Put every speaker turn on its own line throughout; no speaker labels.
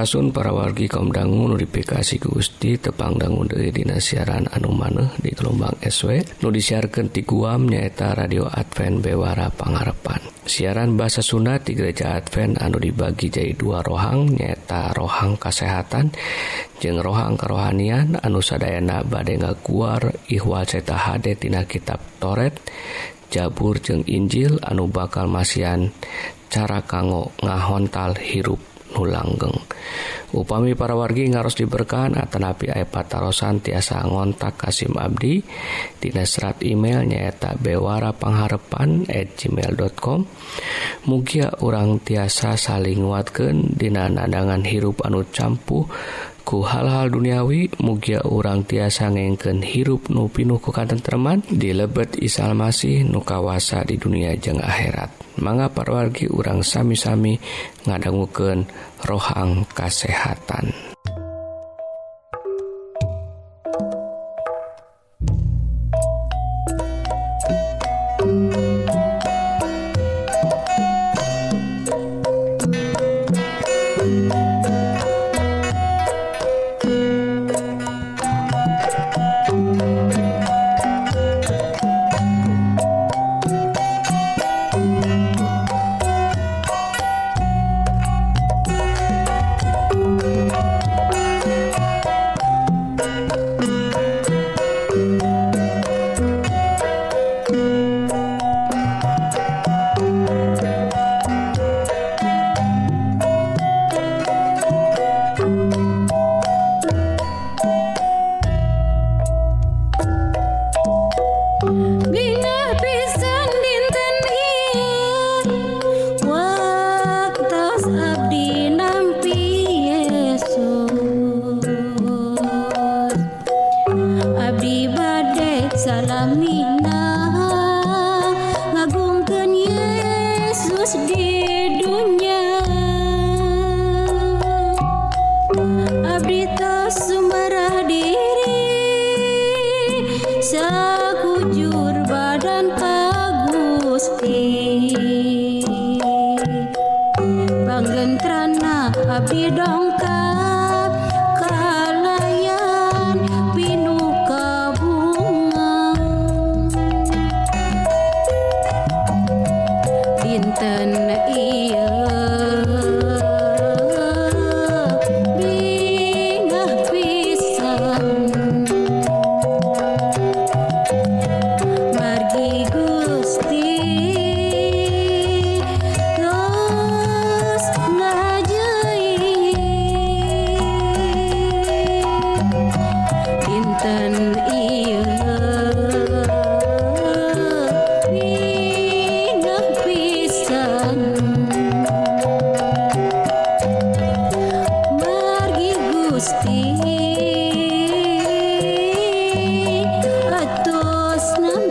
Raun para wargi kaumdangu notifikasi Gusti tepangdangun dari Dinasiaran anu maneh di gelombang SW nu disiarkan ti guam nyaeta radio Advent Bewara Pangarepan. Siaran bahasa Sunda di gereja Advent anu dibagi jadi dua rohang nyata rohang kesehatan jeng rohang kerohanian anu sadayana bade keluar ihwal ceta HD tina kitab Toret Jabur jeng Injil anu bakal masian cara kanggo ngahontal hirup. nu langgeng upami para wargi ngaros diberkahan tanapi aya patarosan tiasa ngontak Kasim Abdi. Tina serat email nyaeta bewara pengharepan at gmail.com mugia orang tiasa saling nguatkan dina nadangan hirup anu campuh ku hal-hal duniawi. Mugia orang tiasa ngengken hirup nupinuh ku katenteman di lebet Isal Masih nukawasa di dunia jeng akhirat. manga parwargi urang sami-sami ngadangguken rohang kasehatan.
I don't. то с нами.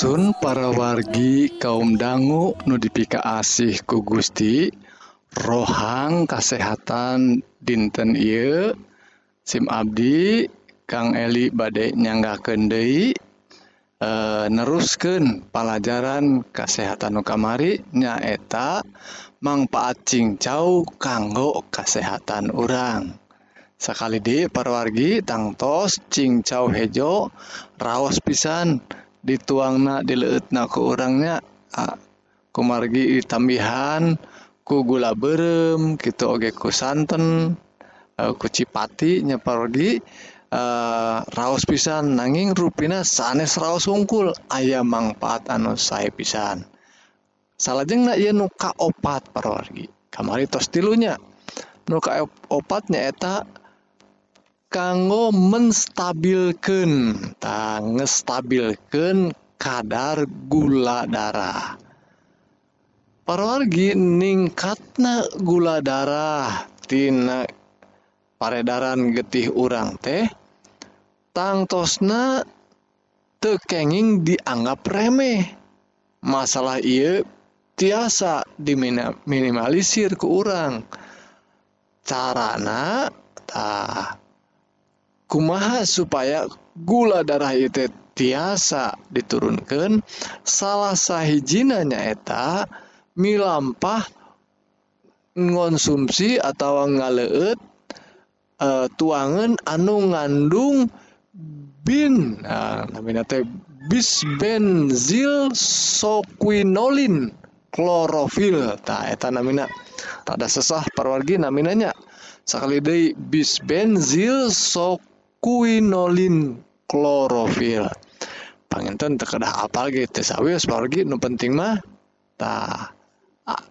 Sun para wargi kaum dangu nudipika asih ku Gusti rohang kasehatan dinten I SIM Abdi Kang Eli badai nyangga Kendei e, eh, nerusken pelajaran kesehatan Nukamari nyaeta manfaat cincau kanggo kesehatan urang. Sekali di perwargi tangtos cincau hejo raos pisan. dan dituangna dileutna ke orangnya kumargi tambihan ku gula berem gitu oge ku santen ku cipati nya uh, raos pisan. Nanging rupina sanes raos wungkul ayam manfaat anu sae pisan. Salahjeng na ieu nu kaopat parorgi kamari tos tilunya. Nu kaopatnya eta kanggo menstabilkan ngestabilkan kadar gula darah. Parwargi ningkatna gula darah. Tina peredaran getih urang teh tangtosna tekenging dianggap remeh. Masalah iya tiasa diminimalisir ke urang. Carana tah kumaha supaya gula darah itu tiasa diturunkan? Salah sahijina nyaeta milampah ngonsumsi atau ngaleut uh, tuangan anu ngandung bin nah, namanya teh bisbenzil soquinolin klorofil. Tak eta namina tak ada sesah perwargi namanya sekali deui bisbenzil sok kuinolin klorofil panginten terkedah apal gitu sawis sebagai nu penting mah? Tah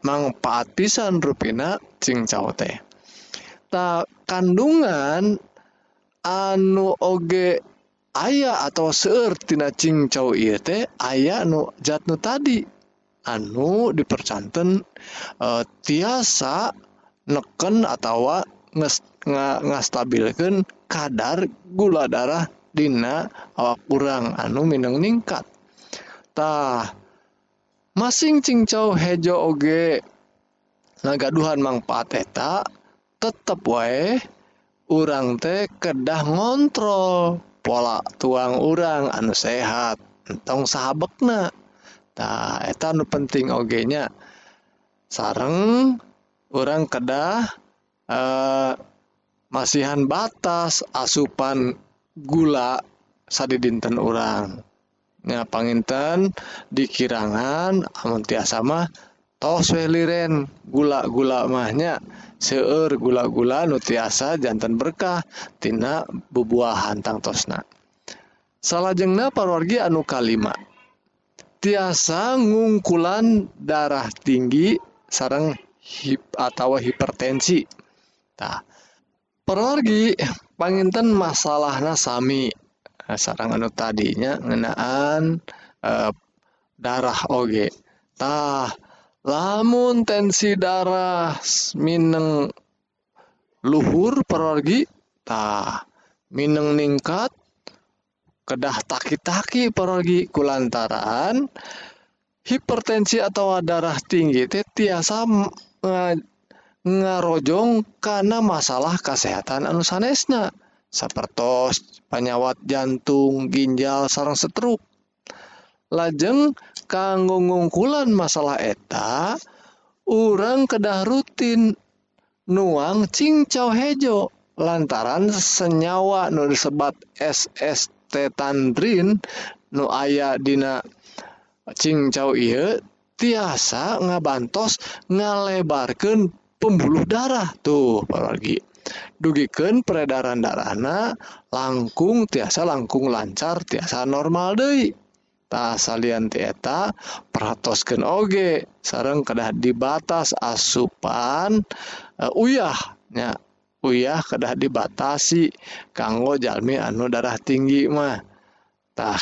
manfaat pisan rupina cingcau teh. Ta kandungan anu oge ayah atau seertina cincau iya teh ayah nu jatnu tadi. Anu dipercanten e, tiasa neken atau nges, ngastabilkan kadar gula darah Dina awak kurang anu Minang ningkattah masing cincau hejo oge nagaduhan mangpateta tetap wae urang teh kedah ngontrol pola tuang urang anu sehat entong sahabatna nah eta anu penting ogenya. Sareng orang kedah eh masihan batas asupan gula sad dinten orangnya panginten dikirangan amun tiasa mah tosliren gula-gula mahnya seueur gula-gula nutiasa jantan berkahtina bebuahan tang tosna. Salahjengnah parwargi anu kalima. Tiasa ngungkulan darah tinggi sarang hip atau hipertensi. Tak pergi panginten masalah nasami eh, sarang anu tadinya ngenaan eh, darah Ogetah lamun tensi darah Mineng luhur pergitah Mineng ningkat kedah taki-taki pergi kulantaran hipertensi atau darah tinggi tiasa ngarojong karena masalah kesehatan anu sanesna. Sapertos panyawat jantung ginjal sarang setruk. Lajeng kanggo ngungkulan masalah eta orang kedah rutin nuang cincau hejo lantaran senyawa nu disebat SST tandrin nu aya dina cincau iya tiasa ngabantos ngalebarkan pembuluh darah tuh apalagi. Dugikan peredaran darahna langkung tiasa langkung lancar tiasa normal deh. Tak salian tieta peratoskan oge. Sarang kedah dibatas asupan uh, uyahnya uyah kedah dibatasi kanggo jalmi anu darah tinggi mah. Tah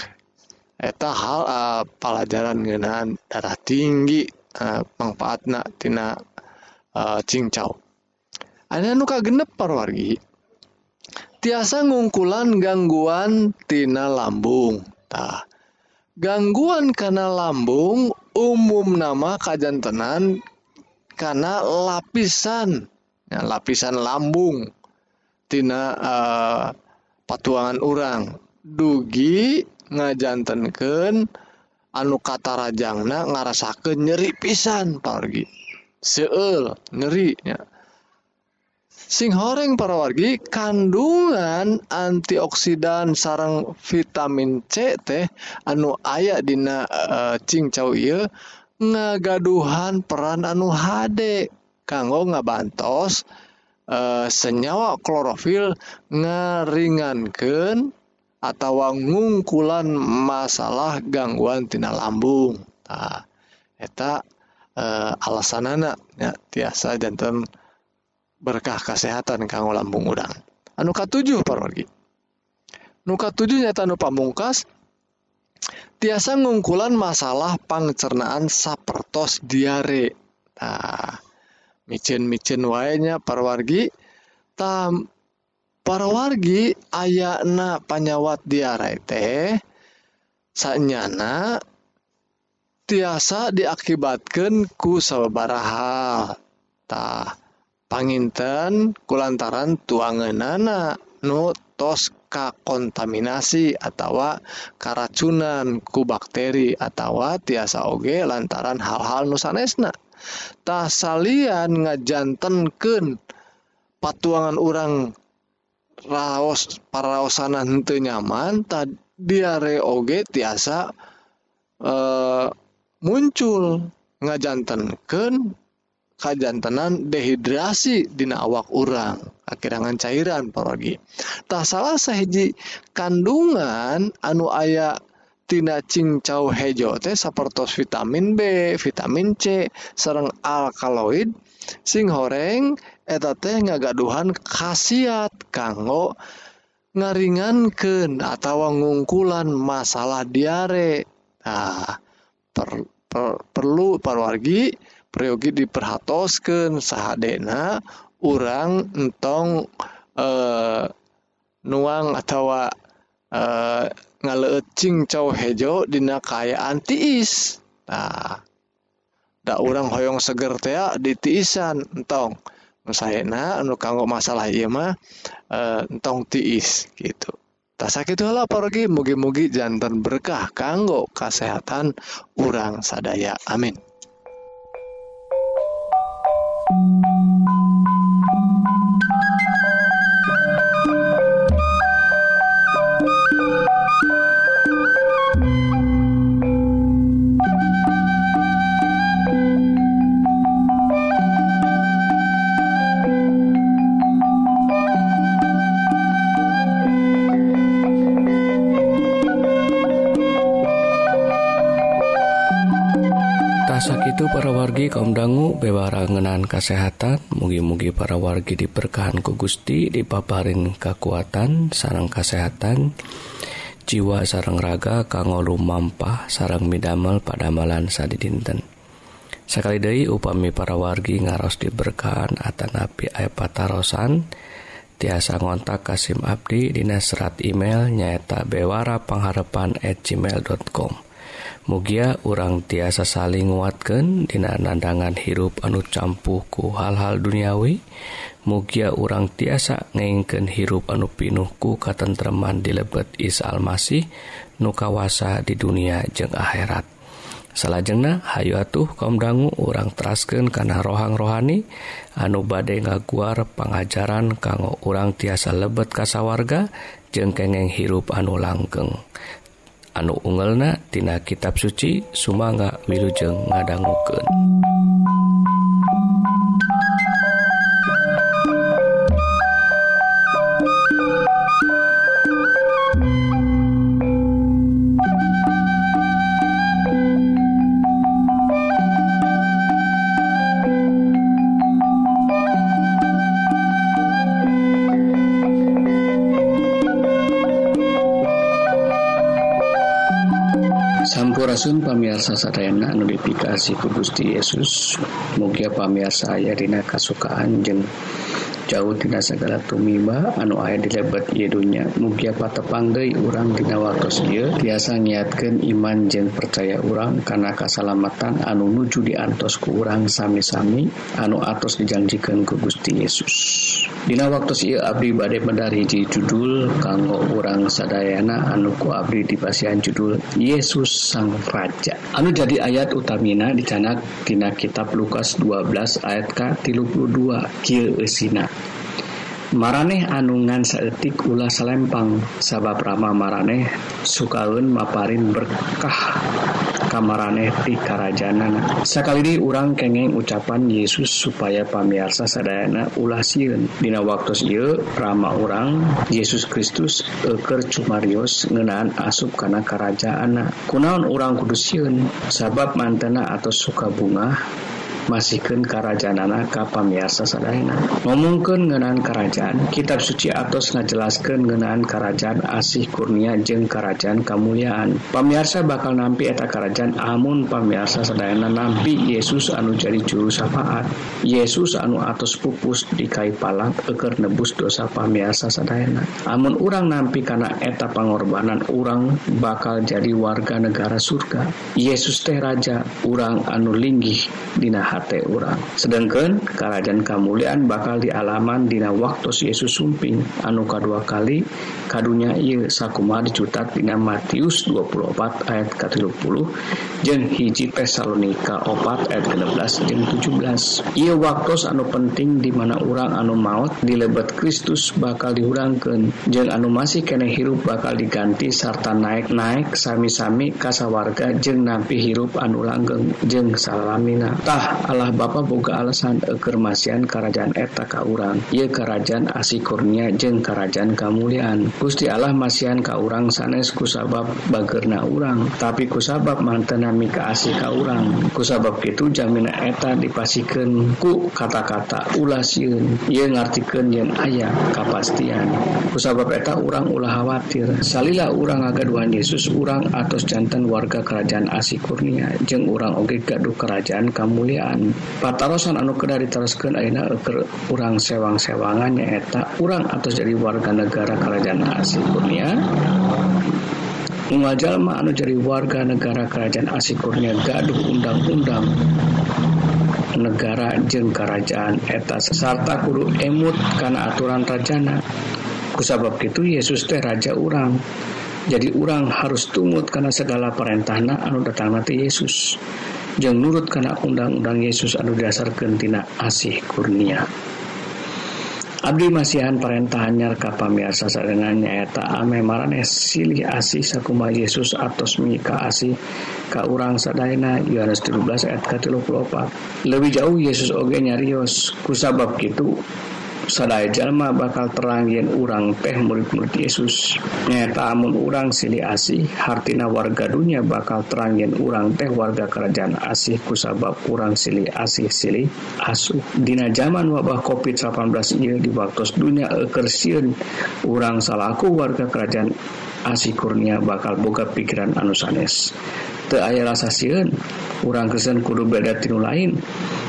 eta hal uh, pelajaran ngeunaan darah tinggi uh, manfaatna tina cincau anu genep parwargi tiasa ngungkulan gangguan tina lambung. Tah gangguan karena lambung umum nama kajjantenan karena lapisan. Ya, lapisan lambungtina uh, eh, patuangan orang dugi ngajantenken anu kata Rajangna ngarasaken nyeri pisan pargi seueur nyerinya sing horeng para wargi kandungan antioksidan sarang vitamin C teh anu aya dina eh, uh, cingcau ieu ngagaduhan peran anu HD kanggo ngabantos uh, senyawa klorofil ngeringankeun atau ngungkulan masalah gangguan tina lambung. Nah, eta uh, alasan anak ya, tiasa jantan berkah kesehatan kanggo lambung udang. Anuka 7 pargi nuka 7nya tanu pamungkas tiasa ngungkulan masalah pangcernaan sapertos diare. Nah micin-micin wanya parwargi tam para wargi ayakna panyawat diare teh sanyana tiasa diakibatkan ku sababaraha. Tah panginten kulantaran tuanganana nu tos ka kontaminasi atau karacunan ku bakteri atau tiasa oge lantaran hal-hal nusanesna tah salian ngajantenkeun patuangan orang raos paraosana henteu nyaman tah diare oge tiasa eh, muncul ngajantanken kajjantenan dehidrasi dina awak urang. Akkirangan cairan porogitah salah sahiji kandungan anu aya tina cincau hejo teh sapertos vitamin B vitamin C serrang alkaloid sing horeng eta teh ngagaduhan khasiat kanggo ngaringanken atau ngungkulan masalah diare. Nah ter, per, perlu parwargi priyogi diperhatoskan sahadena urang entong eh, nuang atau eh, ngalecing cow hejo dina kayaan tiis. Nah da urang hoyong seger teh di tiisan entong. Sayana anu kanggo masalah ieu mah eh, entong tiis gitu. sakitu lah pergi mugi-mugi jantan berkah kanggo kesehatan urang sadaya. Amin.
Para wargi kaum dangu bewarangenan kesehatan mugi-mugi para wargi diberkahan ku Gusti dipaparin kekuatan sarang kesehatan jiwa sarang raga kanggo lumampah sarang midamel pada malan sadi dinten sekali Dei upami para wargi ngaros diberkahan atau napi ayat patarosan. Tiasa ngontak Kasim Abdi Dina serat email nyaeta bewara pengharepan at gmail.com Mugia urang tiasa saling nguatkan Dina nandangan hirup anu campuhku hal-hal duniawi Mugia urang tiasa ngengken hirup anu pinuhku katentreman di lebet Isa Almasih nukawasa di dunia jeng akhirat. Salajengna Hayu atuh kaum dangu urang terasken karena rohang rohani anu badai ngaguar pengajaran kanggo urang tiasa lebet kasawarga jeng kengeng hirup anu langgeng. anu ungelna tina kitab suci Sumanga Wilujeng ngadangguken. Hampurasun pamiarsa sadayana anu dipikasi ku Gusti Yesus. Mugia pamiarsa aya dina kasukaan jeung
jauh dina segala tumiba. Anu aya di lebat ieu dunya. Mugia patepang deui urang dina waktos ieu. Tiasa ngiatkeun iman jeung percaya urang kana kasalamatan anu nuju diantos ku urang sami-sami. Anu atos dijanjikeun ku Gusti Yesus. Dina waktu si Abdi badai medari di judul kanggo orang sadayana anuku Abdi di pasian judul Yesus sang Raja. Anu jadi ayat utamina dicanak tina kitab Lukas 12 ayat K 32 kieu eusina maraneh anungan saetik ulah salempang sabab rama maraneh sukaun maparin berkah. kamarane ti kerajanana sakali urang kengeng ucapan Yesus supaya pamiarsa sadana ulah siun Dina waktu Ieu Rama orang Yesus Kristus eker cumarius ngenaan asup karena kerajaan kunaon orang kudusiun sabab mantena atau suka bunga masihkan kerajaanana kapamirsa sadana ngomongkan ngenaan kerajaan kitab suci atas ngajelaskan ngenaan kerajaan asih kurnia jeng kerajaan kemuliaan pamirsa bakal nampi eta kerajaan amun pamirsa sadana nampi Yesus anu jadi juru syafaat. Yesus anu atas pupus dikai palak eker nebus dosa pamirsa sadana amun orang nampi karena eta pengorbanan orang bakal jadi warga negara surga. Yesus teh raja orang anu linggih dinahan hati orang. Sedangkan kerajaan kemuliaan bakal dialaman dina waktu Yesus sumping. Anu kedua kali kadunya ia sakuma dicutat dina Matius 24 ayat ke 30 jeng hiji Tesalonika 4 ayat 16 jeng 17 ia waktu anu penting di mana orang anu maut di lebat Kristus bakal dihurangkan jeng anu masih kene hirup bakal diganti serta naik-naik sami-sami kasawarga jeng nabi hirup anu langgeng jeng salaminatah Allah Bapa boga alasan ekermasian kerajaan eta kaurang. Ia kerajaan asikurnya jeng kerajaan kemuliaan Gusti Allah masihan kaurang sanes kusabab bagerna urang. Tapi kusabab mantenami keasi kaurang. Kusabab itu jaminan eta dipasikan ku kata-kata ulasin ia ngartikan yang ayah kepastian kusabab eta urang ulah khawatir. Salilah urang agak Tuhan Yesus urang atas jantan warga kerajaan asikurnia jeng urang oge gaduh kerajaan kemuliaan Quran patarosan anu kedah diteruskan aina ke urang sewang-sewangan nyaeta urang atau jadi warga negara kerajaan asli kurnia Mujalma anu jadi warga negara kerajaan asli kurnia gaduh undang-undang negara jeng kerajaan eta sesarta kudu emut karena aturan rajana. Kusabab itu Yesus teh raja urang. Jadi orang harus tumut karena segala perintahna anu datang nanti Yesus. yang nurut karena undang-undang Yesus anu dasarkentina asih kurnia. Abdi masihan perintahnya ka pamirsa sadengan nyaeta ame marane silih asih sakumaha Yesus atos mika asih ka urang sadayana Yohanes 17 ayat ka 34 lebih jauh Yesus oge nyarios kusabab kitu sadaya jalma bakal terang yen urang teh murid-murid Yesus. Nyata amun urang silih asih hartina warga dunia bakal terang yen urang teh warga kerajaan asih kusabab urang silih asih silih asuh. Dina zaman wabah COVID-19 ieu di waktu dunia ekersiun urang salaku warga kerajaan asih kurnia bakal boga pikiran anu sanes. aya rasa sieun urang kesan kudu beda tinu lain.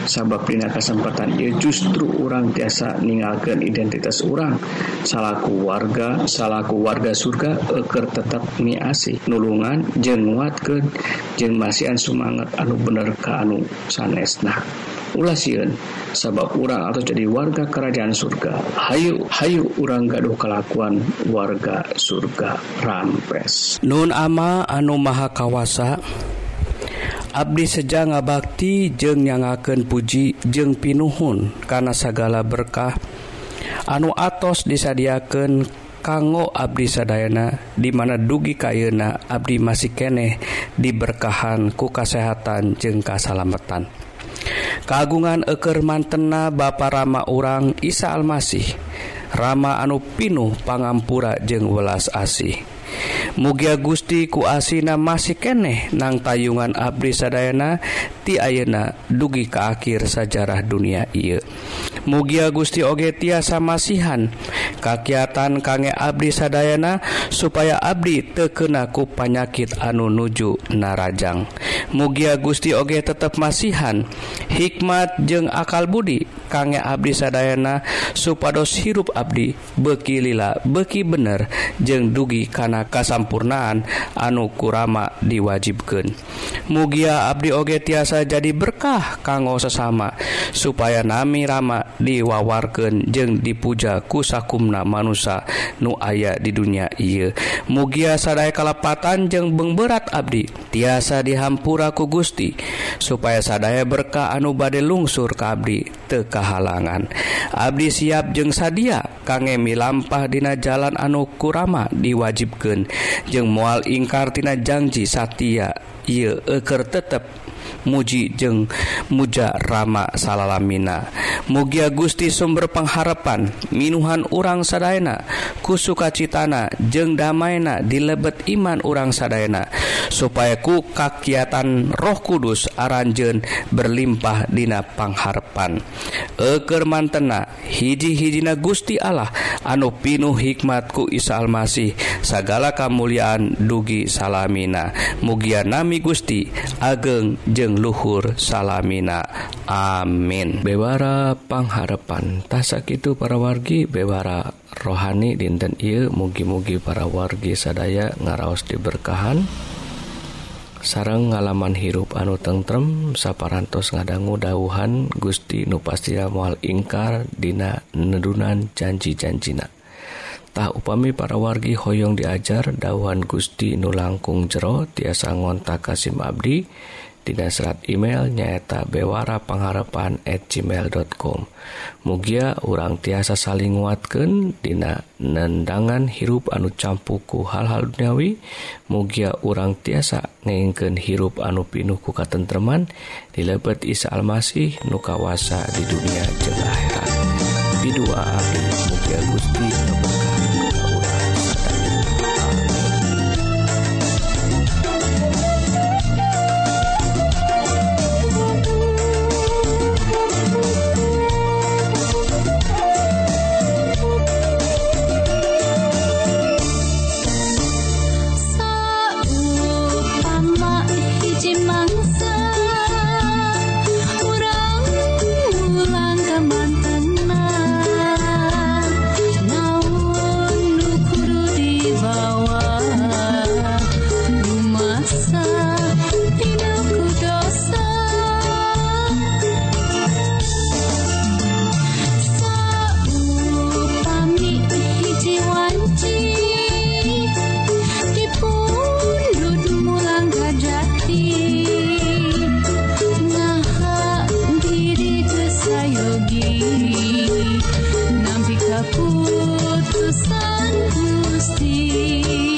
Sabab dina kesempatan ia justru orang tiasa meninggalkan identitas orang. Salaku warga salaku warga surga eker tetap niasi nulungan jeng nguatkeun jeng masihan semangat anu bener ke anu sanesna. ulah sieun sabab urang atau jadi warga kerajaan surga. Hayu Hayu urang gaduh kelakuan warga surga. Rampes.
Nun ama anu maha kawasa Abdi seja ngabakti jeng nyangaken puji jeng pinuhun karena segala berkah. Anu atos disadiaken kanggo Abdi Sadayana dimana dugi kayuna Abdi masih keneh diberkahan ku kasehatan jeng kasalametan. kagungan eker mantena Bapak Rama urang Isa Almasih. Rama anu Pinuh pangampura jeung welas asih. Mugia Gusti kuasina masih keneh nang tayungan Abdi Sadayana ti Ayeuna dugi ka akhir sajarah dunia ieu. Mugia Gusti oge tiasa masihan kakiatan kangge Abdi Sadayana supaya Abdi tekenaku panyakit anu nuju narajang. mugia Gusti Oge tetap masihan. Hikmat jeung akal Budi. Kangge Abdi Sadayana supados hirup Abdi. Beki lila beki bener. Jeung dugi kana kasampurnaan. Anu kurama diwajibkan mugia Abdi Oge tiasa jadi berkah kanggo sesama. Supaya nami Rama diwawarkeun jeung dipuja kusakumna manusia nu aya di dunia ia mugia sadaya kalepatan jeung beng berat Abdi. Tiasa dihampur Hampuraku Gusti supaya sadaya berkah anu bade lungsur ke Abdi teka Abdi siap jeung sadia kangemi lampah dina jalan anu kurama diwajibkan jeung mual ingkartina janji Satya eker tetap muji jeung muja Rama salalamina. Mugia Gusti sumber pengharapan minuhan urang sadaena kusukacitana jeung damaina di lebet iman urang sadaena supaya ku kakiatan Roh Kudus aranjen berlimpah dina pangharpan eker mantena hiji-hijina Gusti Allah anu pinuh hikmatku Isa Almasih sagala kemuliaan dugi salamina. Mugia nami Gusti ageng jeung luhur salamina. Amin.
Bewara pangharpan tasak itu para wargi bewara rohani dinten il mugi-mugi para wargi sadaya ngaraos diberkahan. Sarang ngalaman hirup anu tentrem saparantos ngadanggu dauhan Gusti nupastia mual ingkar dina nedunan janji-janjina. Tah upami para wargi hoyong diajar dauhan Gusti nu langkung jero tiasa ngontak Kasim Abdi. dan Dina serat email nyaeta bewara pengharapan at gmail.com Mugia urang tiasa saling nguatkan Dina nendangan hirup anu campuku hal-hal duniawi. Mugia urang tiasa ngengken hirup anu pinuku katentreman dilebet Isa Almasih nukawasa di dunia jeng akhirat. Bidua Mugia Gusti. urusan Gusti.